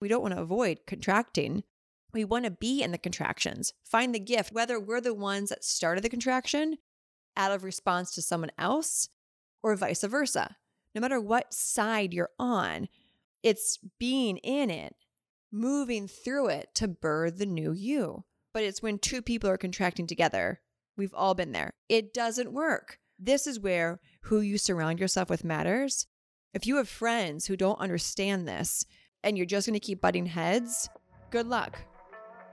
We don't want to avoid contracting. We want to be in the contractions, find the gift, whether we're the ones that started the contraction out of response to someone else or vice versa. No matter what side you're on, it's being in it, moving through it to birth the new you. But it's when two people are contracting together. We've all been there. It doesn't work. This is where who you surround yourself with matters. If you have friends who don't understand this and you're just going to keep butting heads, good luck.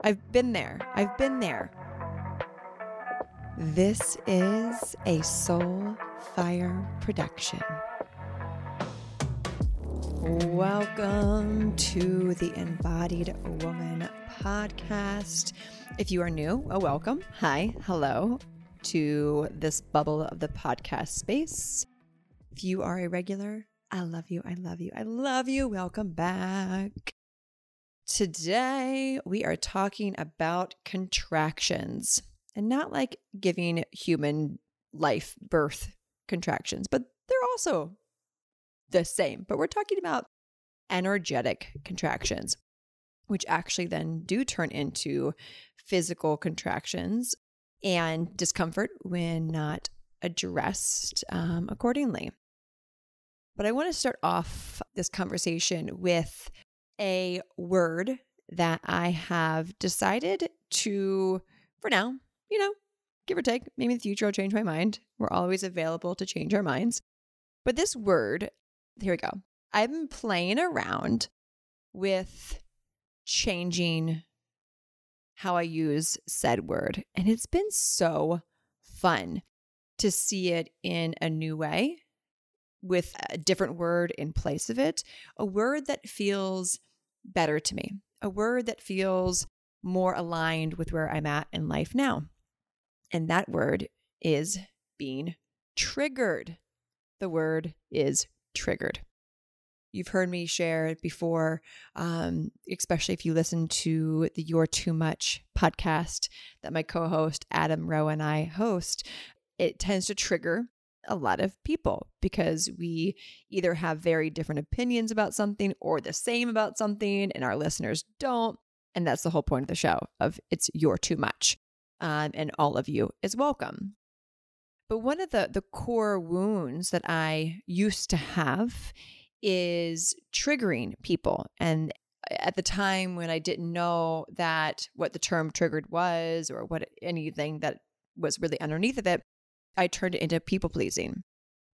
I've been there. I've been there. This is a Soul Fire production. Welcome to the Embodied Woman podcast. If you are new, a welcome. Hi, hello to this bubble of the podcast space. If you are a regular, I love you. I love you. I love you. Welcome back. Today, we are talking about contractions and not like giving human life birth contractions, but they're also the same. But we're talking about energetic contractions, which actually then do turn into physical contractions and discomfort when not addressed um, accordingly. But I want to start off this conversation with a word that I have decided to, for now, you know, give or take, maybe in the future I'll change my mind. We're always available to change our minds. But this word, here we go. I've been playing around with changing how I use said word, and it's been so fun to see it in a new way with a different word in place of it, a word that feels better to me, a word that feels more aligned with where I'm at in life now. And that word is being triggered. The word is triggered. You've heard me share it before, um, especially if you listen to the You're Too Much podcast that my co host Adam Rowe and I host. It tends to trigger a lot of people because we either have very different opinions about something or the same about something and our listeners don't and that's the whole point of the show of it's you're too much um, and all of you is welcome. But one of the the core wounds that i used to have is triggering people and at the time when i didn't know that what the term triggered was or what anything that was really underneath of it I turned it into people pleasing.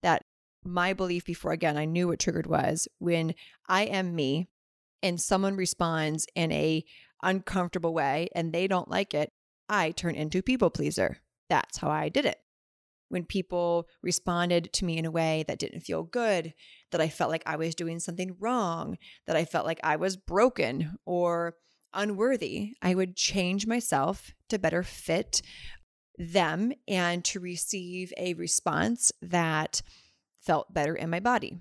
That my belief before, again, I knew what triggered was when I am me and someone responds in a uncomfortable way and they don't like it, I turn into people pleaser. That's how I did it. When people responded to me in a way that didn't feel good, that I felt like I was doing something wrong, that I felt like I was broken or unworthy, I would change myself to better fit them and to receive a response that felt better in my body.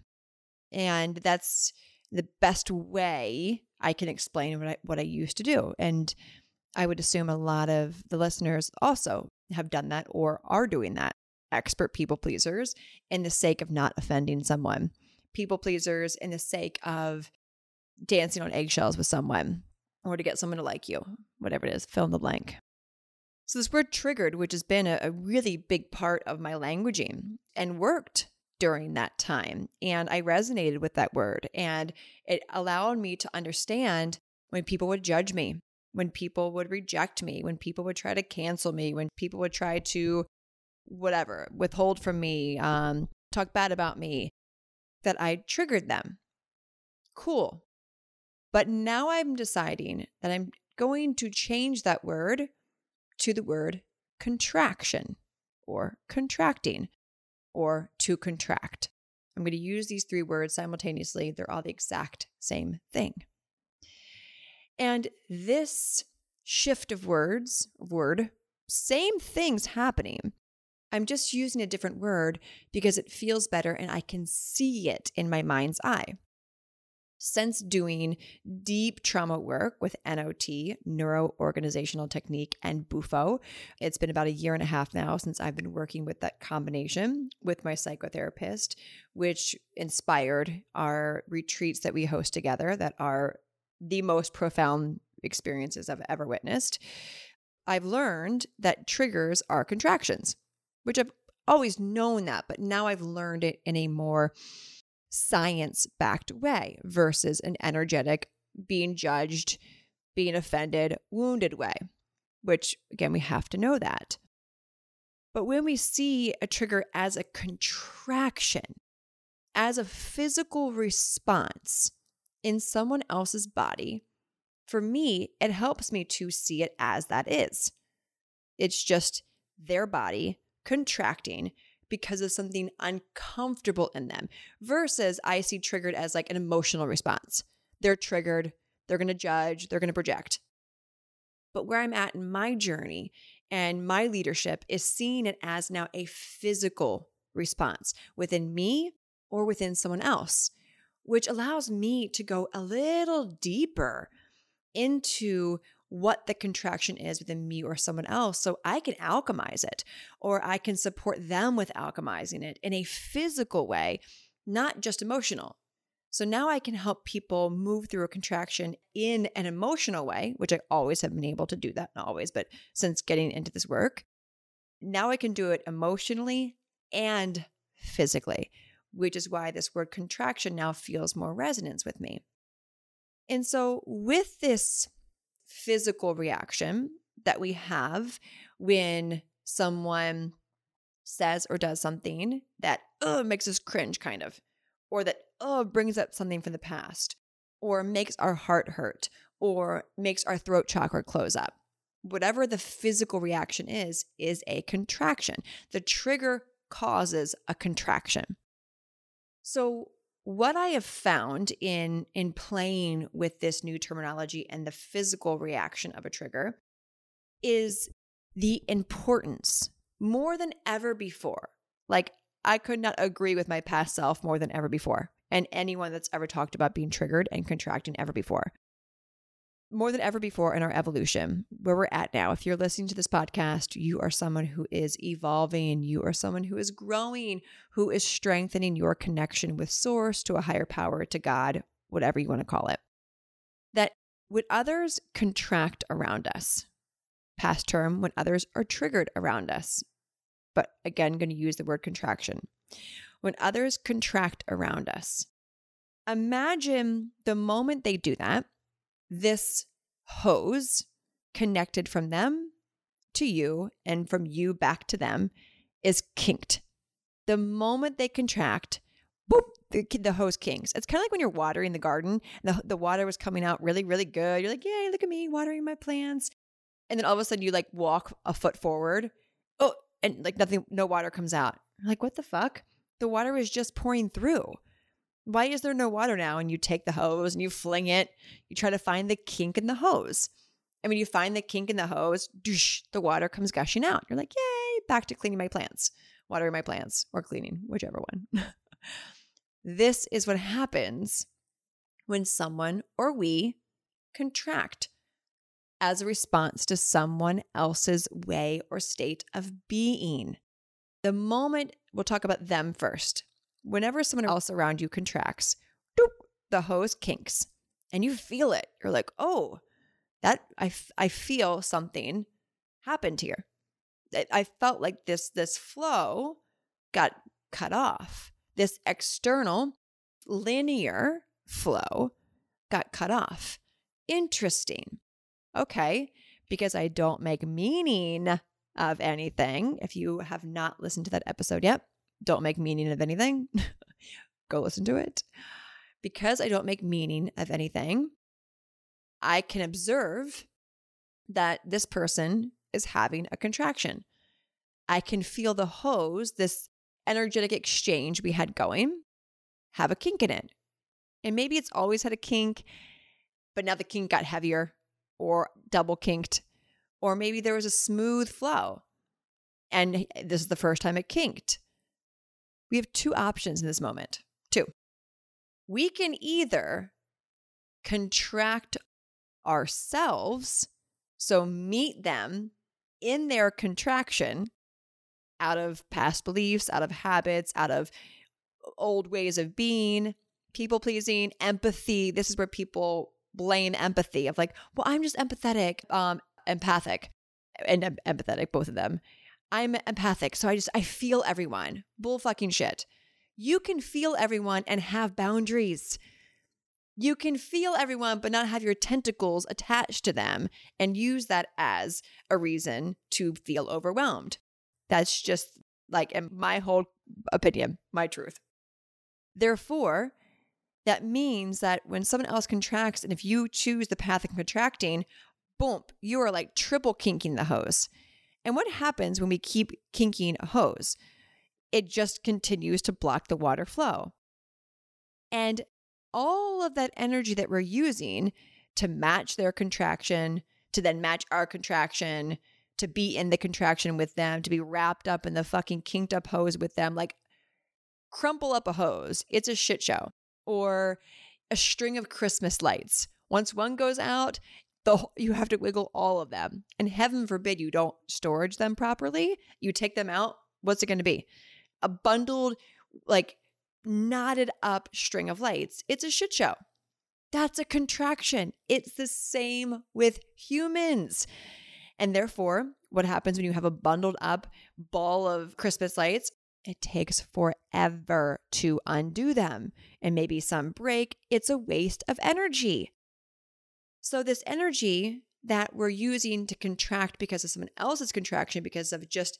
And that's the best way I can explain what I, what I used to do. And I would assume a lot of the listeners also have done that or are doing that. Expert people pleasers in the sake of not offending someone, people pleasers in the sake of dancing on eggshells with someone or to get someone to like you, whatever it is, fill in the blank. So, this word triggered, which has been a, a really big part of my languaging and worked during that time. And I resonated with that word. And it allowed me to understand when people would judge me, when people would reject me, when people would try to cancel me, when people would try to, whatever, withhold from me, um, talk bad about me, that I triggered them. Cool. But now I'm deciding that I'm going to change that word to the word contraction or contracting or to contract. I'm going to use these three words simultaneously. They're all the exact same thing. And this shift of words, word, same things happening. I'm just using a different word because it feels better and I can see it in my mind's eye since doing deep trauma work with NOT, Neuro Organizational Technique, and BUFO. It's been about a year and a half now since I've been working with that combination with my psychotherapist, which inspired our retreats that we host together that are the most profound experiences I've ever witnessed. I've learned that triggers are contractions, which I've always known that, but now I've learned it in a more science backed way versus an energetic, being judged, being offended, wounded way, which again, we have to know that. But when we see a trigger as a contraction, as a physical response in someone else's body, for me, it helps me to see it as that is. It's just their body contracting because of something uncomfortable in them versus I see triggered as like an emotional response. They're triggered, they're going to judge, they're going to project. But where I'm at in my journey and my leadership is seeing it as now a physical response within me or within someone else, which allows me to go a little deeper into what the contraction is within me or someone else so I can alchemize it or I can support them with alchemizing it in a physical way, not just emotional. So now I can help people move through a contraction in an emotional way, which I always have been able to do that, not always, but since getting into this work, now I can do it emotionally and physically, which is why this word contraction now feels more resonance with me. And so, with this physical reaction that we have when someone says or does something that makes us cringe, kind of, or that oh, brings up something from the past, or makes our heart hurt, or makes our throat chakra close up. Whatever the physical reaction is, is a contraction. The trigger causes a contraction. So, what I have found in in playing with this new terminology and the physical reaction of a trigger is the importance more than ever before. Like I could not agree with my past self more than ever before and anyone that's ever talked about being triggered and contracting ever before more than ever before in our evolution, where we're at now, if you're listening to this podcast, you are someone who is evolving, you are someone who is growing, who is strengthening your connection with Source to a higher power, to God, whatever you want to call it. That when others contract around us, past term, when others are triggered around us, but again, going to use the word contraction. When others contract around us, imagine the moment they do that this hose connected from them to you and from you back to them is kinked. The moment they contract, boop, the, the hose kinks. It's kind of like when you're watering the garden, the, the water was coming out really, really good. You're like, yay, look at me watering my plants. And then all of a sudden you like walk a foot forward. Oh, and like nothing, no water comes out. I'm like, what the fuck? The water was just pouring through. Why is there no water now? And you take the hose and you fling it. You try to find the kink in the hose. And when you find the kink in the hose, doosh, the water comes gushing out. You're like, yay, back to cleaning my plants, watering my plants, or cleaning, whichever one. this is what happens when someone or we contract as a response to someone else's way or state of being. The moment we'll talk about them first whenever someone oh. else around you contracts, doop, the hose kinks and you feel it. You're like, oh, that I, f- I feel something happened here. I felt like this this flow got cut off. This external linear flow got cut off. Interesting. Okay, because I don't make meaning of anything. If you have not listened to that episode yet, don't make meaning of anything, go listen to it. Because I don't make meaning of anything, I can observe that this person is having a contraction. I can feel the hose, this energetic exchange we had going, have a kink in it. And maybe it's always had a kink, but now the kink got heavier or double kinked, or maybe there was a smooth flow and this is the first time it kinked. We have two options in this moment. Two. We can either contract ourselves, so meet them in their contraction out of past beliefs, out of habits, out of old ways of being, people pleasing, empathy. This is where people blame empathy of like, well, I'm just empathetic, um, empathic, and em- empathetic, both of them. I'm empathic, so I just I feel everyone. Bull fucking shit. You can feel everyone and have boundaries. You can feel everyone, but not have your tentacles attached to them and use that as a reason to feel overwhelmed. That's just like in my whole opinion, my truth. Therefore, that means that when someone else contracts, and if you choose the path of contracting, boom, you are like triple kinking the hose. And what happens when we keep kinking a hose? It just continues to block the water flow. And all of that energy that we're using to match their contraction, to then match our contraction, to be in the contraction with them, to be wrapped up in the fucking kinked up hose with them, like crumple up a hose. It's a shit show. Or a string of Christmas lights. Once one goes out, the you have to wiggle all of them. And heaven forbid you don't storage them properly. You take them out, what's it going to be? A bundled like knotted up string of lights. It's a shit show. That's a contraction. It's the same with humans. And therefore, what happens when you have a bundled up ball of Christmas lights? It takes forever to undo them. And maybe some break. It's a waste of energy. So, this energy that we're using to contract because of someone else's contraction, because of just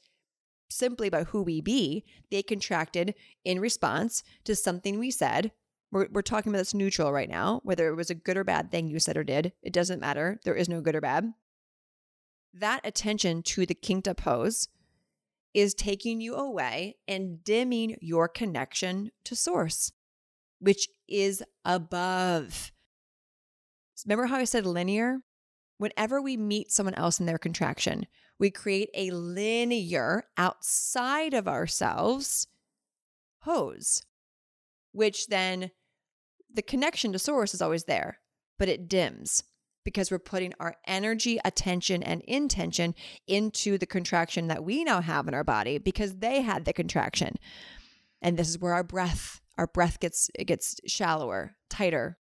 simply by who we be, they contracted in response to something we said. We're, we're talking about this neutral right now, whether it was a good or bad thing you said or did. It doesn't matter. There is no good or bad. That attention to the kinked up hose is taking you away and dimming your connection to source, which is above. Remember how I said linear? Whenever we meet someone else in their contraction, we create a linear outside of ourselves hose, which then the connection to source is always there, but it dims because we're putting our energy, attention, and intention into the contraction that we now have in our body because they had the contraction. And this is where our breath, our breath gets it gets shallower, tighter.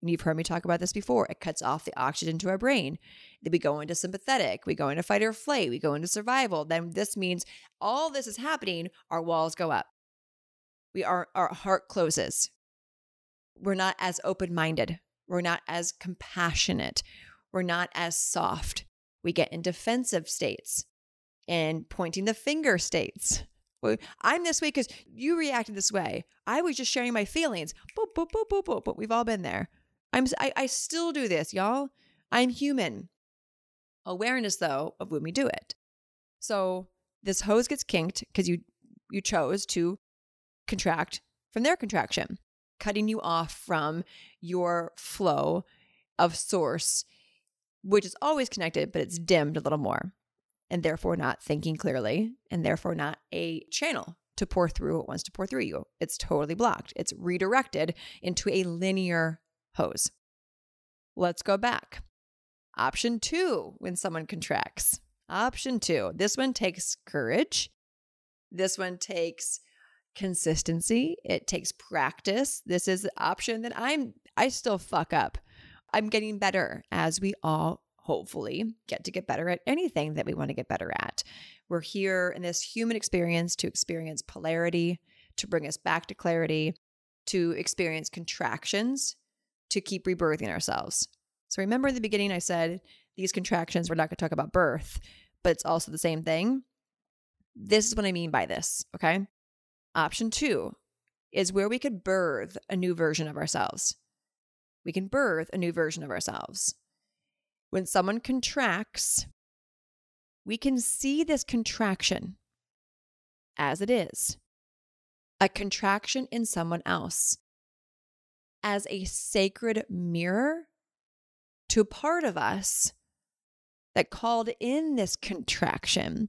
And you've heard me talk about this before. It cuts off the oxygen to our brain. Then we go into sympathetic, we go into fight or flight, we go into survival. Then this means all this is happening, our walls go up. We are our heart closes. We're not as open-minded we're not as compassionate. We're not as soft. We get in defensive states and pointing the finger states. I'm this way because you reacted this way. I was just sharing my feelings. Boop, boop, boop, boop, boop. But we've all been there. I'm, I, I still do this, y'all. I'm human. Awareness, though, of when we do it. So this hose gets kinked because you you chose to contract from their contraction cutting you off from your flow of source, which is always connected, but it's dimmed a little more, and therefore not thinking clearly, and therefore not a channel to pour through what wants to pour through you. It's totally blocked. It's redirected into a linear hose. Let's go back. Option two when someone contracts. Option two. This one takes courage. This one takes consistency. It takes practice. This is an option that I'm I still fuck up. I'm getting better as we all hopefully get to get better at anything that we want to get better at. We're here in this human experience to experience polarity, to bring us back to clarity, to experience contractions, to keep rebirthing ourselves. So remember in the beginning I said these contractions we're not going to talk about birth, but it's also the same thing. This is what I mean by this, okay? Option two is where we could birth a new version of ourselves. We can birth a new version of ourselves. When someone contracts, we can see this contraction as it is a contraction in someone else as a sacred mirror to part of us that called in this contraction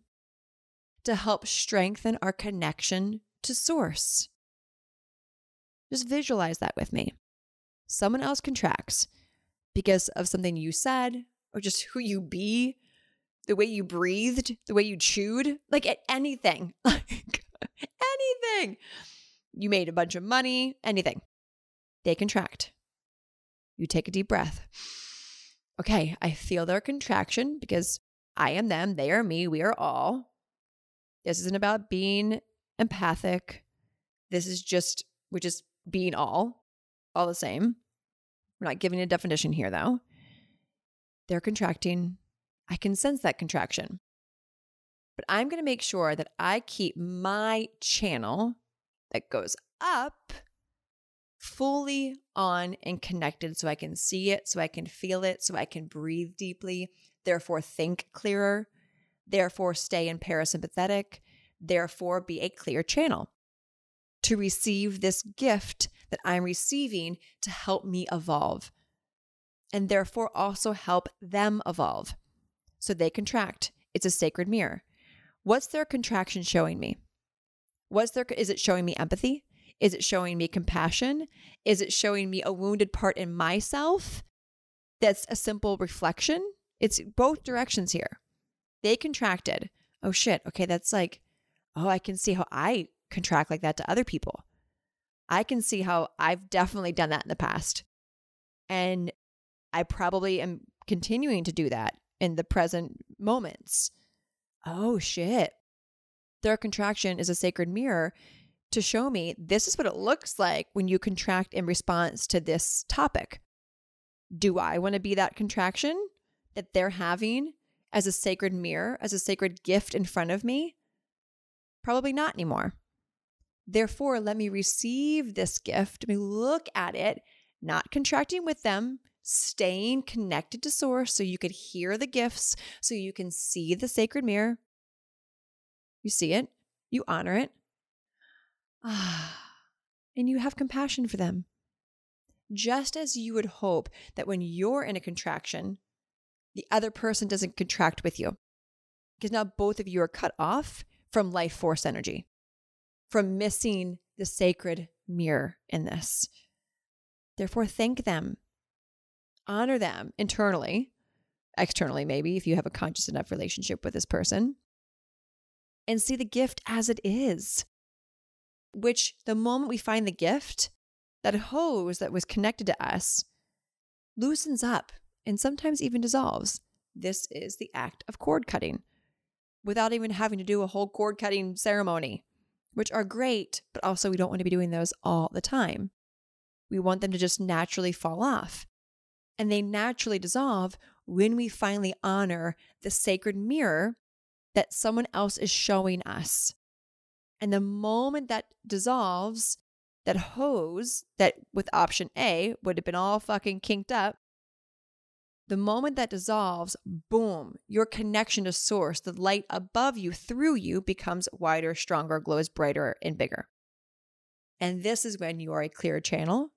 to help strengthen our connection to source. Just visualize that with me. Someone else contracts because of something you said or just who you be, the way you breathed, the way you chewed, like at anything, like anything. You made a bunch of money, anything. They contract. You take a deep breath. Okay, I feel their contraction because I am them, they are me, we are all. This isn't about being empathic. This is just, we're just being all, all the same. We're not giving a definition here, though. They're contracting. I can sense that contraction. But I'm going to make sure that I keep my channel that goes up fully on and connected so I can see it, so I can feel it, so I can breathe deeply, therefore think clearer, therefore stay in parasympathetic, therefore be a clear channel to receive this gift that I'm receiving to help me evolve and therefore also help them evolve. So they contract. It's a sacred mirror. What's their contraction showing me? What's their is it showing me empathy? Is it showing me compassion? Is it showing me a wounded part in myself? That's a simple reflection. It's both directions here. They contracted. Oh shit. Okay, that's like, oh, I can see how I contract like that to other people. I can see how I've definitely done that in the past. And I probably am continuing to do that in the present moments. Oh shit. Their contraction is a sacred mirror to show me this is what it looks like when you contract in response to this topic. Do I want to be that contraction that they're having as a sacred mirror, as a sacred gift in front of me? Probably not anymore. Therefore, let me receive this gift. Let me look at it, not contracting with them, staying connected to source so you could hear the gifts, so you can see the sacred mirror. You see it, you honor it, and you have compassion for them. Just as you would hope that when you're in a contraction, the other person doesn't contract with you. Because now both of you are cut off from life force energy, from missing the sacred mirror in this. Therefore, thank them honor them internally, externally, maybe, if you have a conscious enough relationship with this person, and see the gift as it is. Which, the moment we find the gift, that hose that was connected to us loosens up and sometimes even dissolves. This is the act of cord cutting without even having to do a whole cord cutting ceremony, which are great, but also we don't want to be doing those all the time. We want them to just naturally fall off and they naturally dissolve when we finally honor the sacred mirror that someone else is showing us. And the moment that dissolves, that hose that with option A would have been all fucking kinked up, the moment that dissolves, boom, your connection to source, the light above you, through you, becomes wider, stronger, glows brighter, and bigger. And this is when you are a clear channel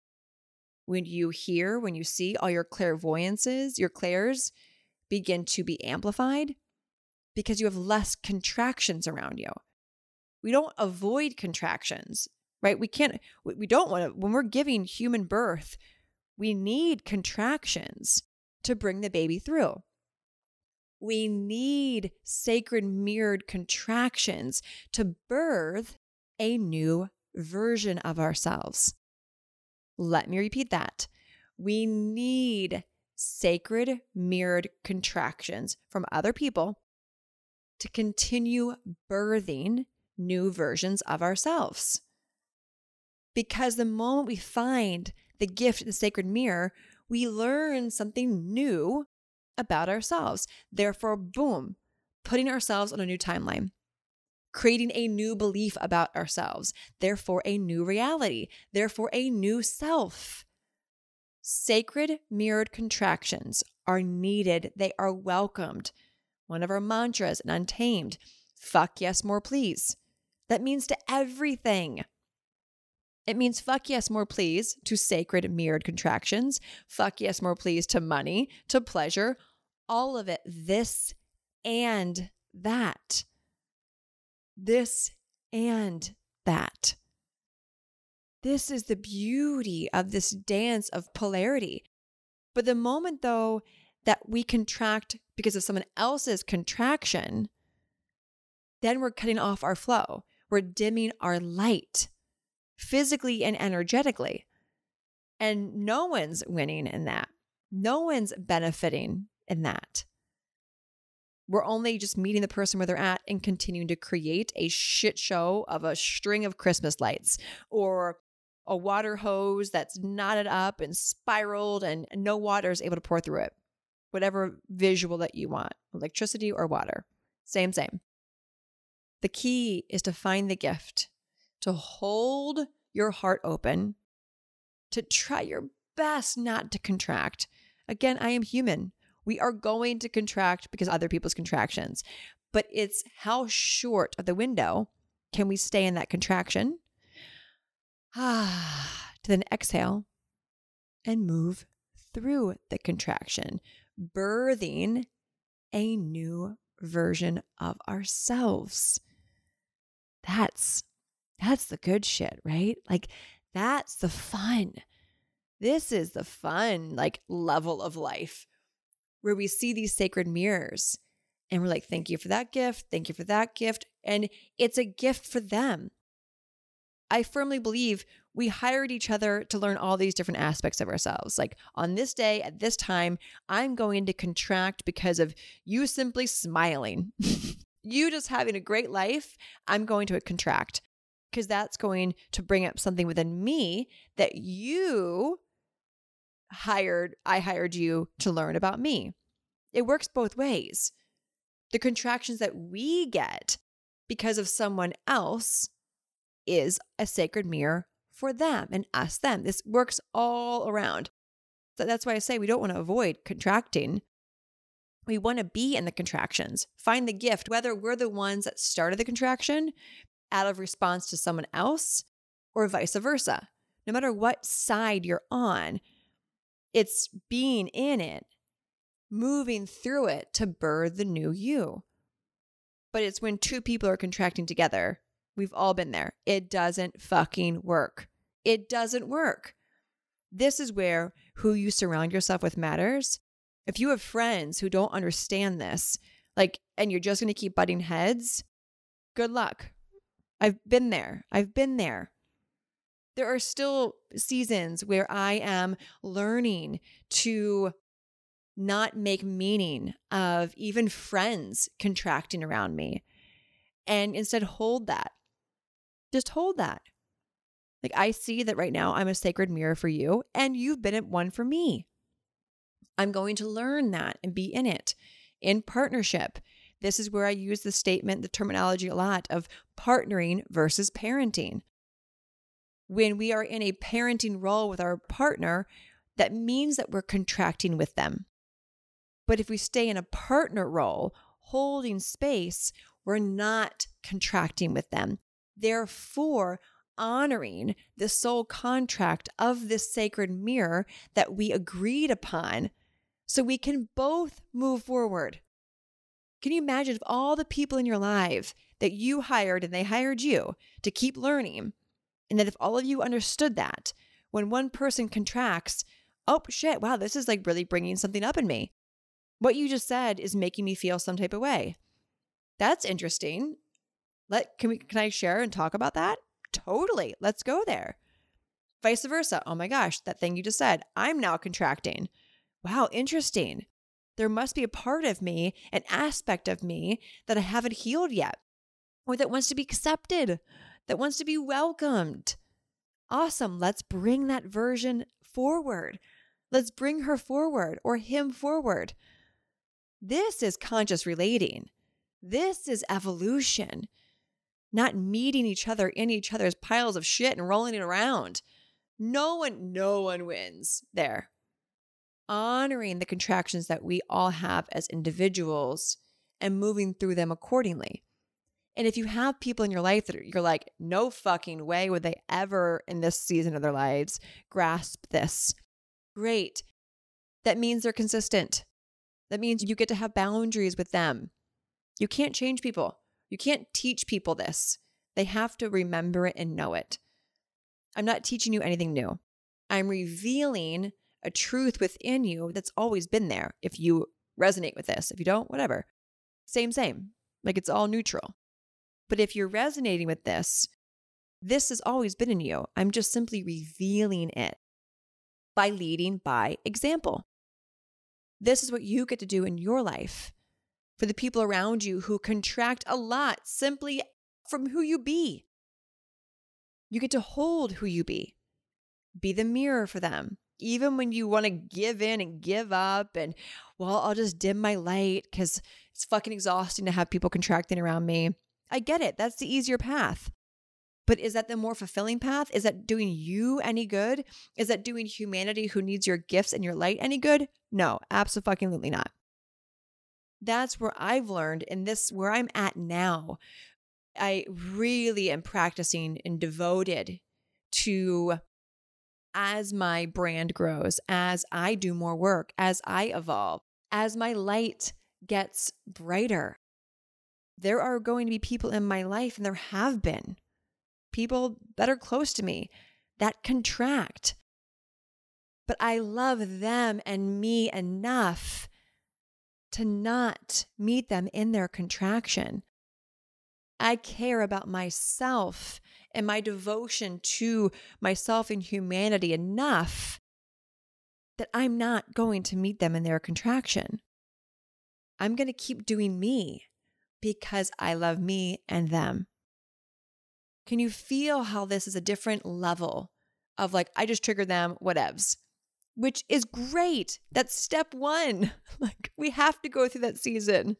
when you hear, when you see, all your clairvoyances, your clairs begin to be amplified because you have less contractions around you. We don't avoid contractions, right? We can't, we don't want to, when we're giving human birth, we need contractions to bring the baby through. We need sacred mirrored contractions to birth a new version of ourselves. Let me repeat that. We need sacred mirrored contractions from other people to continue birthing new versions of ourselves. Because the moment we find the gift, the sacred mirror, we learn something new about ourselves. Therefore, boom, putting ourselves on a new timeline creating a new belief about ourselves, therefore, a new reality, therefore, a new self. Sacred mirrored contractions are needed, they are welcomed. One of our mantras Untamed fuck yes, more please. That means to everything. It means fuck yes, more please to sacred mirrored contractions, fuck yes, more please to money, to pleasure, all of it, this and that this and that. This is the beauty of this dance of polarity. But the moment, though, that we contract because of someone else's contraction, then we're cutting off our flow. We're dimming our light physically and energetically. And no one's winning in that. No one's benefiting in that. We're only just meeting the person where they're at and continuing to create a shit show of a string of Christmas lights or a water hose that's knotted up and spiraled and no water is able to pour through it. Whatever visual that you want, electricity or water. Same, same. The key is to find the gift, to hold your heart open, to try your best not to contract. Again, I am human. We are going to contract because other people's contractions, but it's how short of the window can we stay in that contraction? Ah, to then exhale and move through the contraction, birthing a new version of ourselves. That's that's the good shit, right? Like that's the fun. This is the fun like level of life where we see these sacred mirrors and we're like thank you for that gift, thank you for that gift and it's a gift for them. I firmly believe we hired each other to learn all these different aspects of ourselves. Like on this day at this time, I'm going to contract because of you simply smiling. you just having a great life, I'm going to contract because that's going to bring up something within me that you hired, I hired you to learn about me. It works both ways. The contractions that we get because of someone else is a sacred mirror for them and us them. This works all around. So that's why I say we don't want to avoid contracting. We want to be in the contractions, find the gift, whether we're the ones that started the contraction out of response to someone else or vice versa. No matter what side you're on, it's being in it, moving through it to birth the new you. But it's when two people are contracting together We've all been there. It doesn't fucking work. It doesn't work. This is where who you surround yourself with matters. If you have friends who don't understand this, like, and you're just going to keep butting heads, good luck. I've been there. I've been there. There are still seasons where I am learning to not make meaning of even friends contracting around me and instead hold that just hold that. Like, I see that right now I'm a sacred mirror for you, and you've been one for me. I'm going to learn that and be in it in partnership. This is where I use the statement, the terminology a lot of partnering versus parenting. When we are in a parenting role with our partner, that means that we're contracting with them. But if we stay in a partner role, holding space, we're not contracting with them therefore honoring the soul contract of this sacred mirror that we agreed upon so we can both move forward. Can you imagine if all the people in your life that you hired and they hired you to keep learning, and that if all of you understood that, when one person contracts, oh shit, wow, this is like really bringing something up in me. What you just said is making me feel some type of way. That's interesting. Let can we can I share and talk about that? Totally. Let's go there. Vice versa. Oh my gosh, that thing you just said. I'm now contracting. Wow, interesting. There must be a part of me, an aspect of me that I haven't healed yet, or that wants to be accepted, that wants to be welcomed. Awesome. Let's bring that version forward. Let's bring her forward or him forward. This is conscious relating. This is evolution not meeting each other in each other's piles of shit and rolling it around. No one, no one wins there. Honoring the contractions that we all have as individuals and moving through them accordingly. And if you have people in your life that you're like, no fucking way would they ever in this season of their lives grasp this, great. That means they're consistent. That means you get to have boundaries with them. You can't change people. You can't teach people this. They have to remember it and know it. I'm not teaching you anything new. I'm revealing a truth within you that's always been there. If you resonate with this, if you don't, whatever. Same, same. Like it's all neutral. But if you're resonating with this, this has always been in you. I'm just simply revealing it. by leading by example. This is what you get to do in your life for the people around you who contract a lot simply from who you be. You get to hold who you be, be the mirror for them. Even when you want to give in and give up, and well, I'll just dim my light because it's fucking exhausting to have people contracting around me. I get it. That's the easier path. But is that the more fulfilling path? Is that doing you any good? Is that doing humanity who needs your gifts and your light any good? No, absolutely not. That's where I've learned, and this where I'm at now. I really am practicing and devoted to as my brand grows, as I do more work, as I evolve, as my light gets brighter. There are going to be people in my life, and there have been people that are close to me that contract. But I love them and me enough to not meet them in their contraction. I care about myself and my devotion to myself and humanity enough that I'm not going to meet them in their contraction. I'm going to keep doing me because I love me and them. Can you feel how this is a different level of like, I just triggered them, whatevs, which is great. That's step one. Like, we have to go through that season.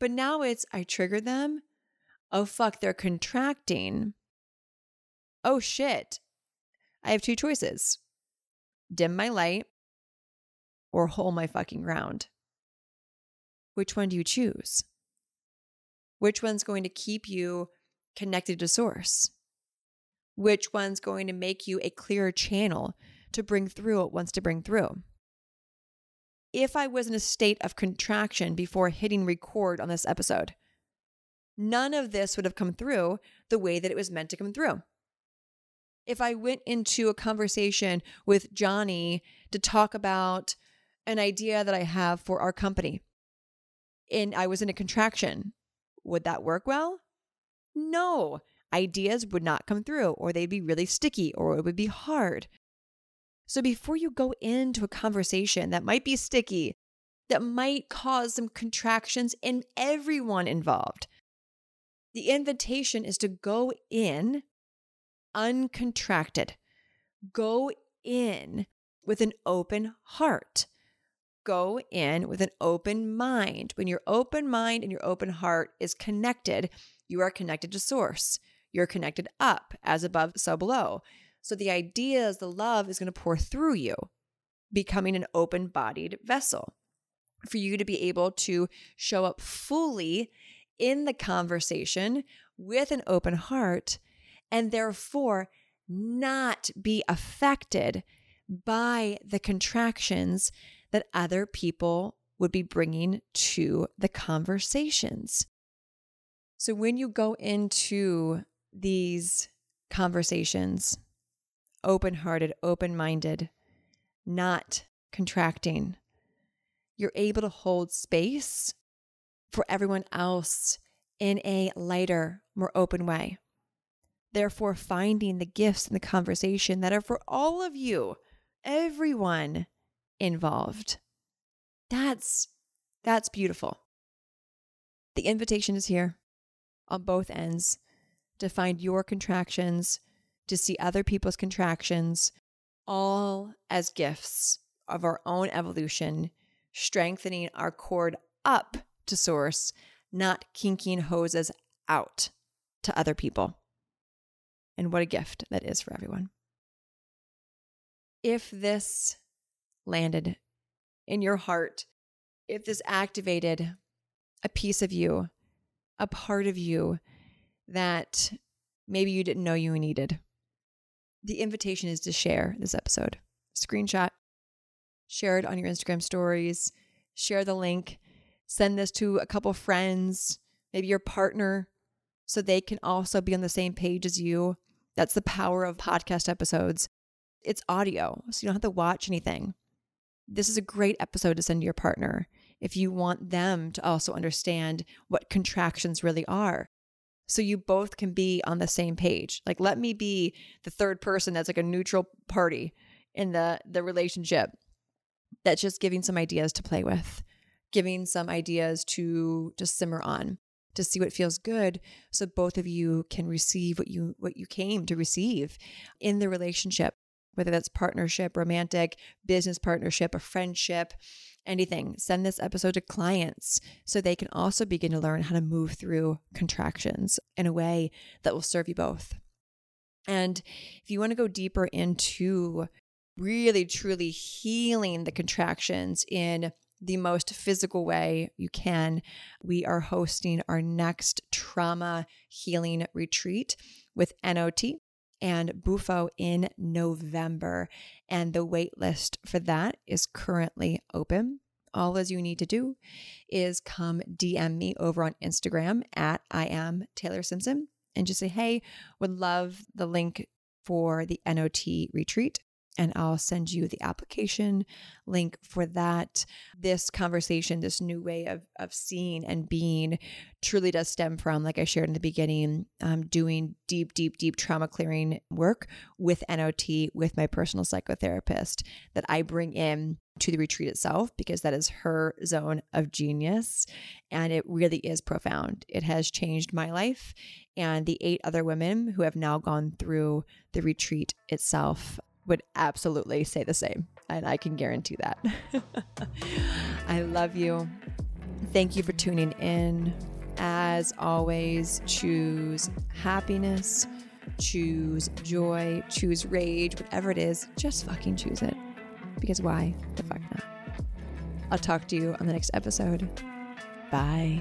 But now it's, I triggered them. Oh, fuck, they're contracting. Oh, shit. I have two choices dim my light or hold my fucking ground. Which one do you choose? Which one's going to keep you connected to source? Which one's going to make you a clearer channel to bring through what wants to bring through? If I was in a state of contraction before hitting record on this episode, none of this would have come through the way that it was meant to come through. If I went into a conversation with Johnny to talk about an idea that I have for our company and I was in a contraction, would that work well? No, ideas would not come through, or they'd be really sticky, or it would be hard. So before you go into a conversation that might be sticky, that might cause some contractions in everyone involved, the invitation is to go in uncontracted. Go in with an open heart. Go in with an open mind. When your open mind and your open heart is connected, you are connected to source. You're connected up, as above, so below. So the idea is the love is going to pour through you, becoming an open bodied vessel for you to be able to show up fully in the conversation with an open heart and therefore not be affected by the contractions that other people would be bringing to the conversations. So when you go into these conversations, open hearted, open minded, not contracting, you're able to hold space for everyone else in a lighter, more open way. Therefore, finding the gifts in the conversation that are for all of you, everyone involved. That's that's beautiful. The invitation is here on both ends to find your contractions, to see other people's contractions, all as gifts of our own evolution, strengthening our cord up to source, not kinking hoses out to other people. And what a gift that is for everyone. If this landed in your heart, if this activated a piece of you a part of you that maybe you didn't know you needed. The invitation is to share this episode. Screenshot, share it on your Instagram stories, share the link, send this to a couple friends, maybe your partner, so they can also be on the same page as you. That's the power of podcast episodes. It's audio, so you don't have to watch anything. This is a great episode to send to your partner if you want them to also understand what contractions really are. So you both can be on the same page. Like, let me be the third person that's like a neutral party in the the relationship that's just giving some ideas to play with, giving some ideas to just simmer on to see what feels good so both of you can receive what you what you came to receive in the relationship whether that's partnership romantic business partnership a friendship anything. Send this episode to clients so they can also begin to learn how to move through contractions in a way that will serve you both. And if you want to go deeper into really truly healing the contractions in the most physical way you can, we are hosting our next trauma healing retreat with NOT and Bufo in November. And the wait list for that is currently open. All as you need to do is come DM me over on Instagram at I am Taylor Simpson and just say, hey, would love the link for the NOT retreat and I'll send you the application link for that. This conversation, this new way of, of seeing and being, truly does stem from, like I shared in the beginning, um, doing deep, deep, deep trauma clearing work with NOT, with my personal psychotherapist that I bring in to the retreat itself because that is her zone of genius. And it really is profound. It has changed my life and the eight other women who have now gone through the retreat itself would absolutely say the same. And I can guarantee that. I love you. Thank you for tuning in. As always, choose happiness, choose joy, choose rage, whatever it is, just fucking choose it. Because why the fuck not? I'll talk to you on the next episode. Bye.